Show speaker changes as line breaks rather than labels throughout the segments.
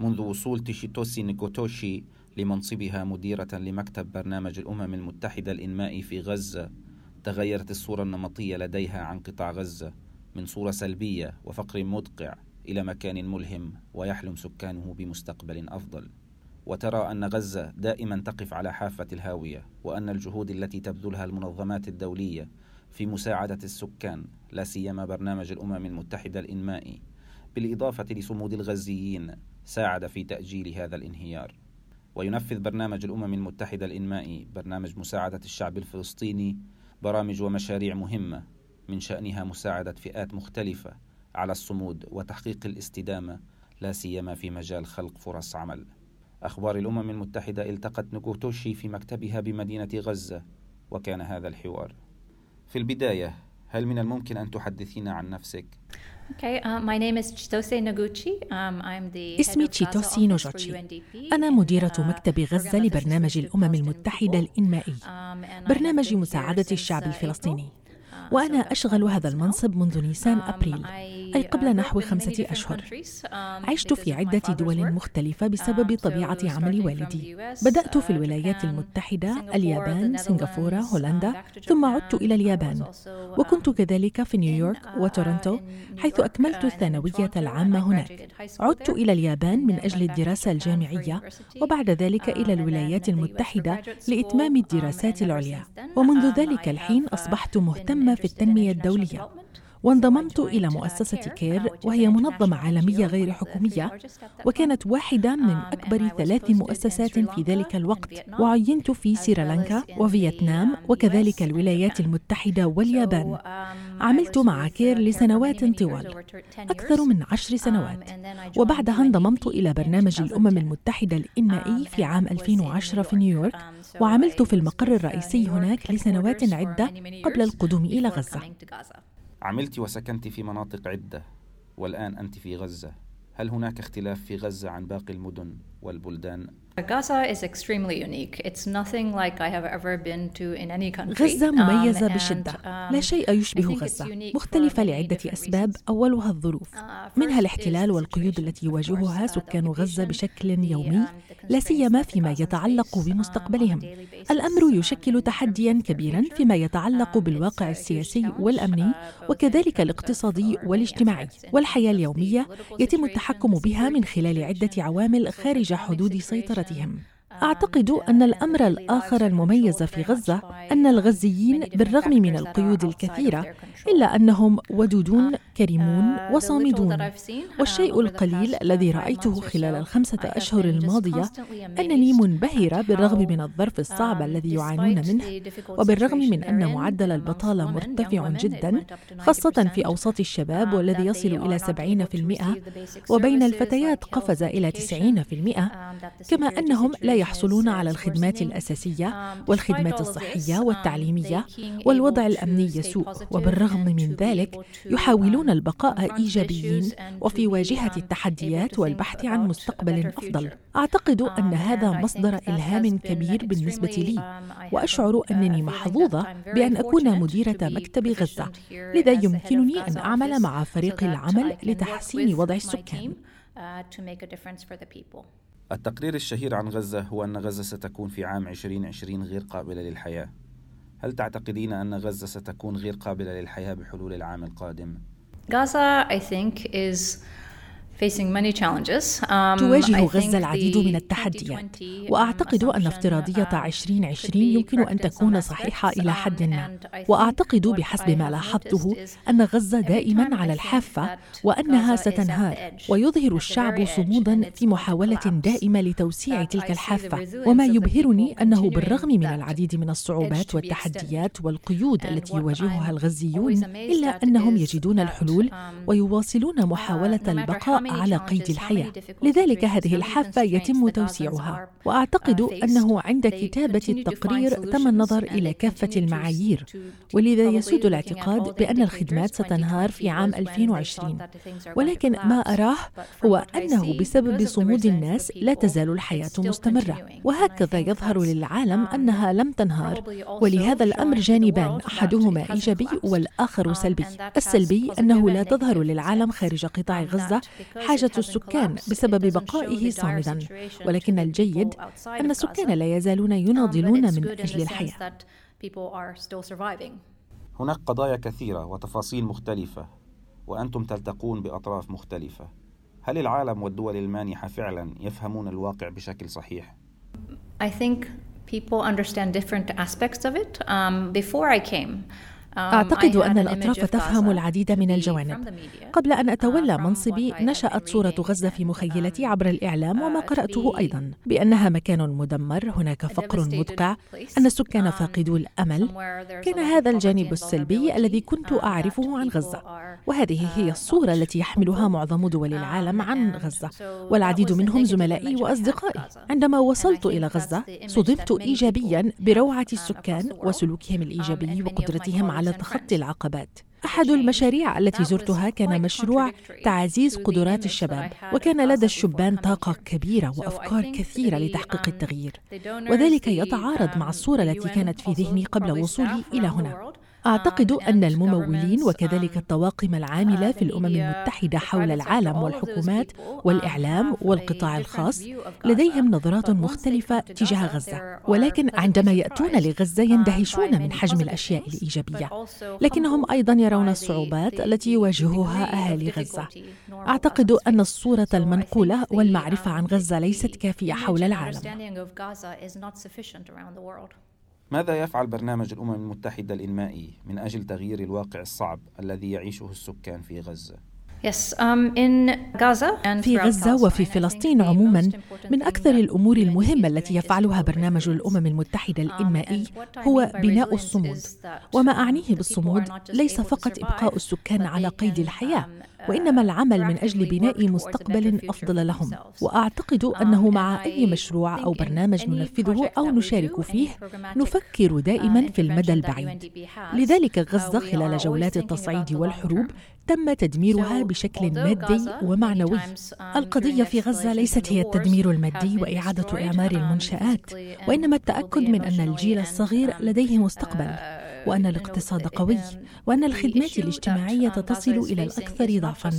منذ وصول تيشيتوسي نيكوتوشي لمنصبها مديرة لمكتب برنامج الأمم المتحدة الإنمائي في غزة تغيرت الصورة النمطية لديها عن قطاع غزة من صورة سلبية وفقر مدقع إلى مكان ملهم ويحلم سكانه بمستقبل أفضل. وترى أن غزة دائما تقف على حافة الهاوية وأن الجهود التي تبذلها المنظمات الدولية في مساعدة السكان لا سيما برنامج الأمم المتحدة الإنمائي بالإضافة لصمود الغزيين ساعد في تأجيل هذا الانهيار وينفذ برنامج الأمم المتحدة الإنمائي برنامج مساعدة الشعب الفلسطيني برامج ومشاريع مهمة من شأنها مساعدة فئات مختلفة على الصمود وتحقيق الاستدامة لا سيما في مجال خلق فرص عمل. أخبار الأمم المتحدة التقت نوكوتوشي في مكتبها بمدينة غزة وكان هذا الحوار. في البداية هل من الممكن أن تحدثينا عن نفسك؟
Okay, uh, my name is Chitose Noguchi. Um, I'm the
اسمي تشيتوسي نوجوتشي أنا مديرة مكتب غزة لبرنامج الأمم المتحدة الإنمائي. برنامج مساعدة الشعب الفلسطيني. وأنا أشغل هذا المنصب منذ نيسان أبريل. أي قبل نحو خمسة أشهر. عشت في عدة دول مختلفة بسبب طبيعة عمل والدي. بدأت في الولايات المتحدة اليابان سنغافورة هولندا ثم عدت إلى اليابان. وكنت كذلك في نيويورك وتورنتو حيث أكملت الثانوية العامة هناك. عدت إلى اليابان من أجل الدراسة الجامعية وبعد ذلك إلى الولايات المتحدة لإتمام الدراسات العليا. ومنذ ذلك الحين أصبحت مهتمة في التنمية الدولية. وانضممت إلى مؤسسة كير وهي منظمة عالمية غير حكومية وكانت واحدة من أكبر ثلاث مؤسسات في ذلك الوقت. وعينت في سريلانكا وفيتنام وكذلك الولايات المتحدة واليابان. عملت مع كير لسنوات طوال أكثر من عشر سنوات. وبعدها انضممت إلى برنامج الأمم المتحدة الإنمائي في عام 2010 في نيويورك. وعملت في المقر الرئيسي هناك لسنوات عدة قبل القدوم إلى غزة.
عملت وسكنت في مناطق عدة والآن أنت في غزة. هل هناك اختلاف في غزة عن باقي المدن؟ والبلدان
غزة مميزة بشدة. لا شيء يشبه غزة. مختلفة لعدة أسباب. أولها الظروف. منها الاحتلال والقيود التي يواجهها سكان غزة بشكل يومي. لا سيما فيما يتعلق بمستقبلهم. الأمر يشكل تحديا كبيرا فيما يتعلق بالواقع السياسي والأمني وكذلك الاقتصادي والاجتماعي. والحياة اليومية يتم التحكم بها من خلال عدة عوامل خارج حدود سيطرتهم. أعتقد أن الأمر الآخر المميز في غزة أن الغزيين بالرغم من القيود الكثيرة إلا أنهم ودودون كريمون وصامدون. والشيء القليل الذي رأيته خلال الخمسة أشهر الماضية أنني منبهرة بالرغم من الظرف الصعب الذي يعانون منه وبالرغم من أن معدل البطالة مرتفع جدا خاصة في أوساط الشباب والذي يصل إلى 70% وبين الفتيات قفز إلى 90% كما أنهم لا
يحتاجون
يحصلون على الخدمات الأساسية والخدمات الصحية والتعليمية والوضع الأمني يسوء وبالرغم من ذلك يحاولون البقاء إيجابيين وفي واجهة التحديات والبحث عن مستقبل أفضل أعتقد أن هذا مصدر إلهام كبير بالنسبة لي وأشعر أنني محظوظة بأن أكون مديرة مكتب غزة لذا يمكنني أن أعمل مع فريق العمل لتحسين وضع السكان
Uh, to make a difference for the people.
التقرير الشهير عن غزة هو أن غزة ستكون في عام 2020 غير قابلة للحياة هل تعتقدين أن غزة ستكون غير قابلة للحياة بحلول العام القادم؟
Gaza, I think, is
تواجه غزة العديد من التحديات. وأعتقد أن افتراضية 2020 يمكن أن تكون صحيحة إلى حد ما. وأعتقد بحسب ما لاحظته أن غزة دائما على الحافة وأنها ستنهار. ويظهر الشعب صمودا في محاولة دائمة لتوسيع تلك الحافة. وما يبهرني أنه بالرغم من العديد من الصعوبات والتحديات والقيود التي يواجهها الغزيون إلا أنهم يجدون الحلول ويواصلون محاولة البقاء على قيد الحياة. لذلك هذه الحافة يتم توسيعها. وأعتقد أنه عند كتابة التقرير تم النظر إلى كافة المعايير. ولذا يسود الاعتقاد بأن الخدمات ستنهار في عام 2020 ولكن ما أراه هو أنه بسبب صمود الناس لا تزال الحياة مستمرة. وهكذا يظهر للعالم أنها لم تنهار. ولهذا الأمر جانبان أحدهما إيجابي والآخر سلبي. السلبي أنه لا تظهر للعالم خارج قطاع غزة حاجة السكان بسبب بقائه صامدا ولكن الجيد أن السكان لا يزالون يناضلون من أجل الحياة
هناك قضايا كثيرة وتفاصيل مختلفة وأنتم تلتقون بأطراف مختلفة هل العالم والدول المانحة فعلا يفهمون الواقع بشكل صحيح؟
I think people understand different aspects of it. Um, before I came,
Um, أعتقد أن الأطراف تفهم العديد من الجوانب. قبل أن أتولى uh, منصبي نشأت صورة غزة في مخيلتي عبر الإعلام وما uh, قرأته أيضا. بأنها مكان مدمر هناك فقر مدقع أن السكان um, فاقدو الأمل. كان هذا الجانب السلبي الذي كنت uh, أعرفه عن غزة. وهذه هي الصورة التي يحملها معظم دول العالم عن غزة. والعديد منهم زملائي وأصدقائي. عندما وصلت إلى غزة صدمت إيجابيا بروعة السكان وسلوكهم الإيجابي وقدرتهم على تخطي العقبات. أحد المشاريع التي زرتها كان مشروع تعزيز قدرات الشباب وكان لدى الشبان طاقة كبيرة وأفكار كثيرة لتحقيق التغيير. وذلك يتعارض مع الصورة التي كانت في ذهني قبل وصولي إلى هنا. أعتقد أن الممولين وكذلك الطواقم العاملة في الأمم المتحدة حول العالم والحكومات والإعلام والقطاع الخاص لديهم نظرات مختلفة تجاه غزة. ولكن عندما يأتون لغزة يندهشون من حجم الأشياء الإيجابية. لكنهم أيضا يرون الصعوبات التي يواجهها أهالي غزة. أعتقد أن الصورة المنقولة والمعرفة عن غزة ليست كافية حول العالم.
ماذا يفعل برنامج الأمم المتحدة الإنمائي من أجل تغيير الواقع الصعب الذي يعيشه السكان في غزة؟
Um,
في غزة وفي فلسطين عموما من أكثر الأمور المهمة التي يفعلها برنامج الأمم المتحدة um, الإنمائي هو بناء الصمود وما أعنيه بالصمود ليس فقط إبقاء السكان على قيد الحياة uh, وإنما العمل من أجل بناء مستقبل أفضل لهم. وأعتقد um, أنه مع أي مشروع أو برنامج ننفذه أو نشارك فيه نفكر دائما uh, في المدى البعيد. لذلك غزة uh, خلال جولات التصعيد والحروب تم تدميرها بشكل مادي ومعنوي. القضية في غزة ليست هي التدمير المادي وإعادة إعمار المنشآت وإنما التأكد من أن الجيل الصغير لديه مستقبل. وأن الاقتصاد قوي وأن الخدمات الاجتماعية تصل إلى الأكثر ضعفا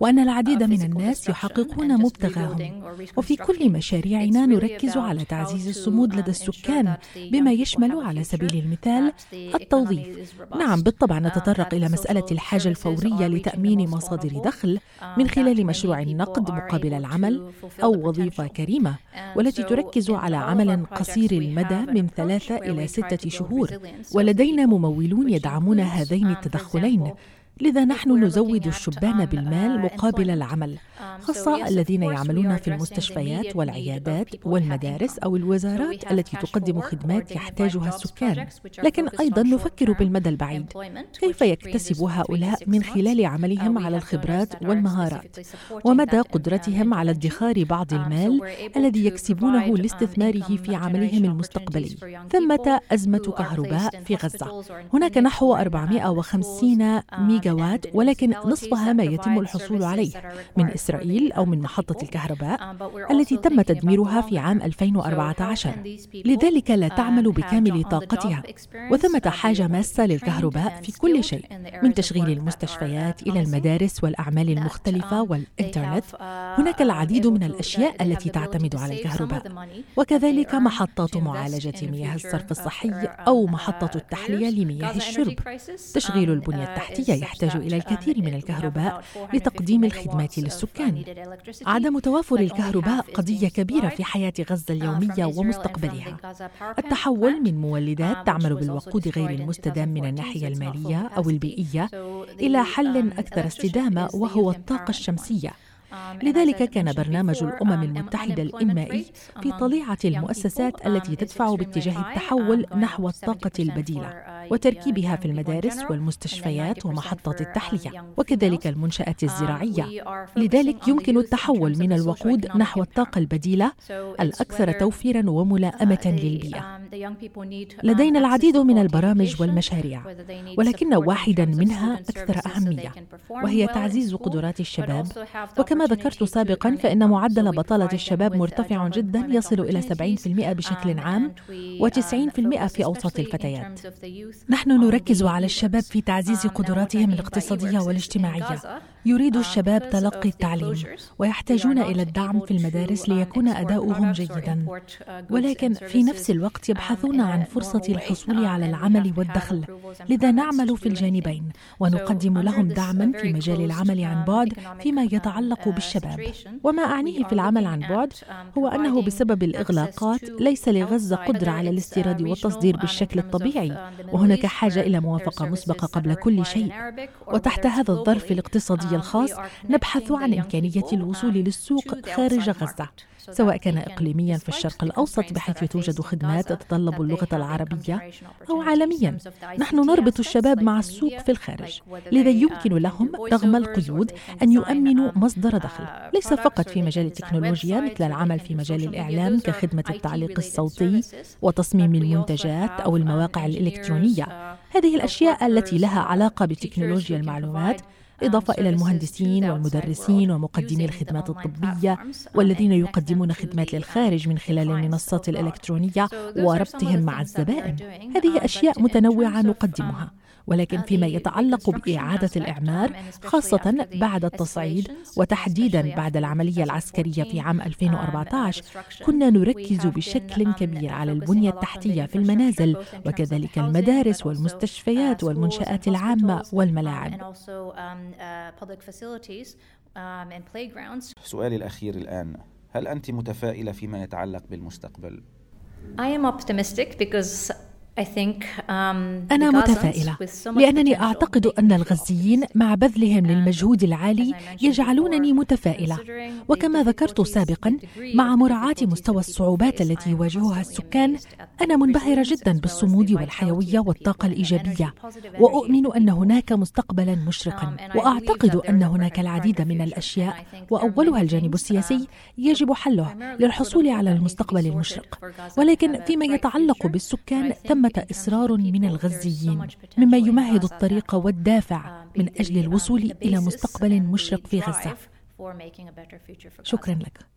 وأن العديد من الناس يحققون مبتغاهم. وفي كل مشاريعنا نركز على تعزيز الصمود لدى السكان بما يشمل على سبيل المثال التوظيف. نعم بالطبع نتطرق إلى مسألة الحاجة الفورية لتأمين مصادر دخل من خلال مشروع النقد مقابل العمل أو وظيفة كريمة والتي تركز على عمل قصير المدى من ثلاثة إلى ستة شهور ولدينا ممولون يدعمون هذين التدخلين لذا نحن نزود الشبان بالمال مقابل العمل. خاصة الذين يعملون في المستشفيات والعيادات والمدارس أو الوزارات التي تقدم خدمات يحتاجها السكان. لكن أيضا نفكر بالمدى البعيد. كيف يكتسب هؤلاء من خلال عملهم على الخبرات والمهارات؟ ومدى قدرتهم على ادخار بعض المال الذي يكسبونه لاستثماره في عملهم المستقبلي. ثمة أزمة كهرباء في غزة. هناك نحو 450 ميجا وات ولكن نصفها ما يتم الحصول عليه. من إسرائيل أو من محطة الكهرباء التي تم تدميرها في عام 2014 لذلك لا تعمل بكامل طاقتها. وثمة حاجة ماسة للكهرباء في كل شيء من تشغيل المستشفيات إلى المدارس والأعمال المختلفة والإنترنت. هناك العديد من الأشياء التي تعتمد على الكهرباء. وكذلك محطات معالجة مياه الصرف الصحي أو محطة التحلية لمياه الشرب. تشغيل البنية التحتية يحتاج إلى الكثير من الكهرباء لتقديم الخدمات للسكان. عدم توافر الكهرباء قضية كبيرة في حياة غزة اليومية ومستقبلها. التحول من مولدات تعمل بالوقود غير المستدام من الناحية المالية أو البيئية إلى حل أكثر استدامة وهو الطاقة الشمسية. لذلك كان برنامج الأمم المتحدة الانمائي في طليعة المؤسسات التي تدفع باتجاه التحول نحو الطاقة البديلة. وتركيبها في المدارس والمستشفيات ومحطات التحلية وكذلك المنشآت الزراعية. لذلك يمكن التحول من الوقود نحو الطاقة البديلة الأكثر توفيرا وملائمة للبيئة. لدينا العديد من البرامج والمشاريع ولكن واحدا منها أكثر أهمية وهي تعزيز قدرات الشباب. وكما ذكرت سابقا فإن معدل بطالة الشباب مرتفع جدا يصل إلى 70% بشكل عام و90% في أوساط الفتيات. نحن نركز على الشباب في تعزيز قدراتهم الاقتصادية والاجتماعية. يريد الشباب تلقي التعليم ويحتاجون إلى الدعم في المدارس ليكون أداؤهم جيدا. ولكن في نفس الوقت يبحثون عن فرصة الحصول على العمل والدخل. لذا نعمل في الجانبين ونقدم لهم دعما في مجال العمل عن بعد فيما يتعلق بالشباب. وما أعنيه في العمل عن بعد هو أنه بسبب الإغلاقات ليس لغزه قدرة على الاستيراد والتصدير بالشكل الطبيعي. وهناك حاجة إلى موافقة مسبقة قبل كل شيء. وتحت هذا الظرف الاقتصادي الخاص نبحث عن إمكانية الوصول للسوق خارج غزة. سواء كان إقليميا في الشرق الأوسط بحيث توجد خدمات تتطلب اللغة العربية أو عالميا. نحن نربط الشباب مع السوق في الخارج. لذا يمكن لهم رغم القيود أن يؤمنوا مصدر دخل. ليس فقط في مجال التكنولوجيا مثل العمل في مجال الإعلام كخدمة التعليق الصوتي وتصميم المنتجات أو المواقع الإلكترونية. هذه الأشياء التي لها علاقة بتكنولوجيا المعلومات إضافة إلى المهندسين والمدرسين ومقدمي الخدمات الطبية والذين يقدمون خدمات للخارج من خلال المنصات الإلكترونية وربطهم مع الزبائن. هذه أشياء متنوعة نقدمها. ولكن فيما يتعلق بإعادة الإعمار خاصة بعد التصعيد وتحديدا بعد العملية العسكرية في عام 2014 كنا نركز بشكل كبير على البنية التحتية في المنازل وكذلك المدارس والمستشفيات والمنشآت العامة والملاعب.
سؤالي الأخير الآن هل أنت متفائلة فيما يتعلق بالمستقبل؟
I am optimistic because Um,
أنا متفائلة لأنني أعتقد أن الغزيين مع بذلهم للمجهود العالي يجعلونني متفائلة. وكما ذكرت سابقا مع مراعاة مستوى الصعوبات التي يواجهها السكان. أنا منبهرة جدا بالصمود والحيوية والطاقة الإيجابية. وأؤمن أن هناك مستقبلا مشرقا. um, وأعتقد أن هناك العديد من الأشياء. وأولها الجانب السياسي يجب حله للحصول على المستقبل المشرق. ولكن فيما يتعلق بالسكان ثم ثمة إصرار من الغزيين مما يمهد الطريق والدافع من أجل الوصول إلى مستقبل مشرق في غزة. شكرا لك.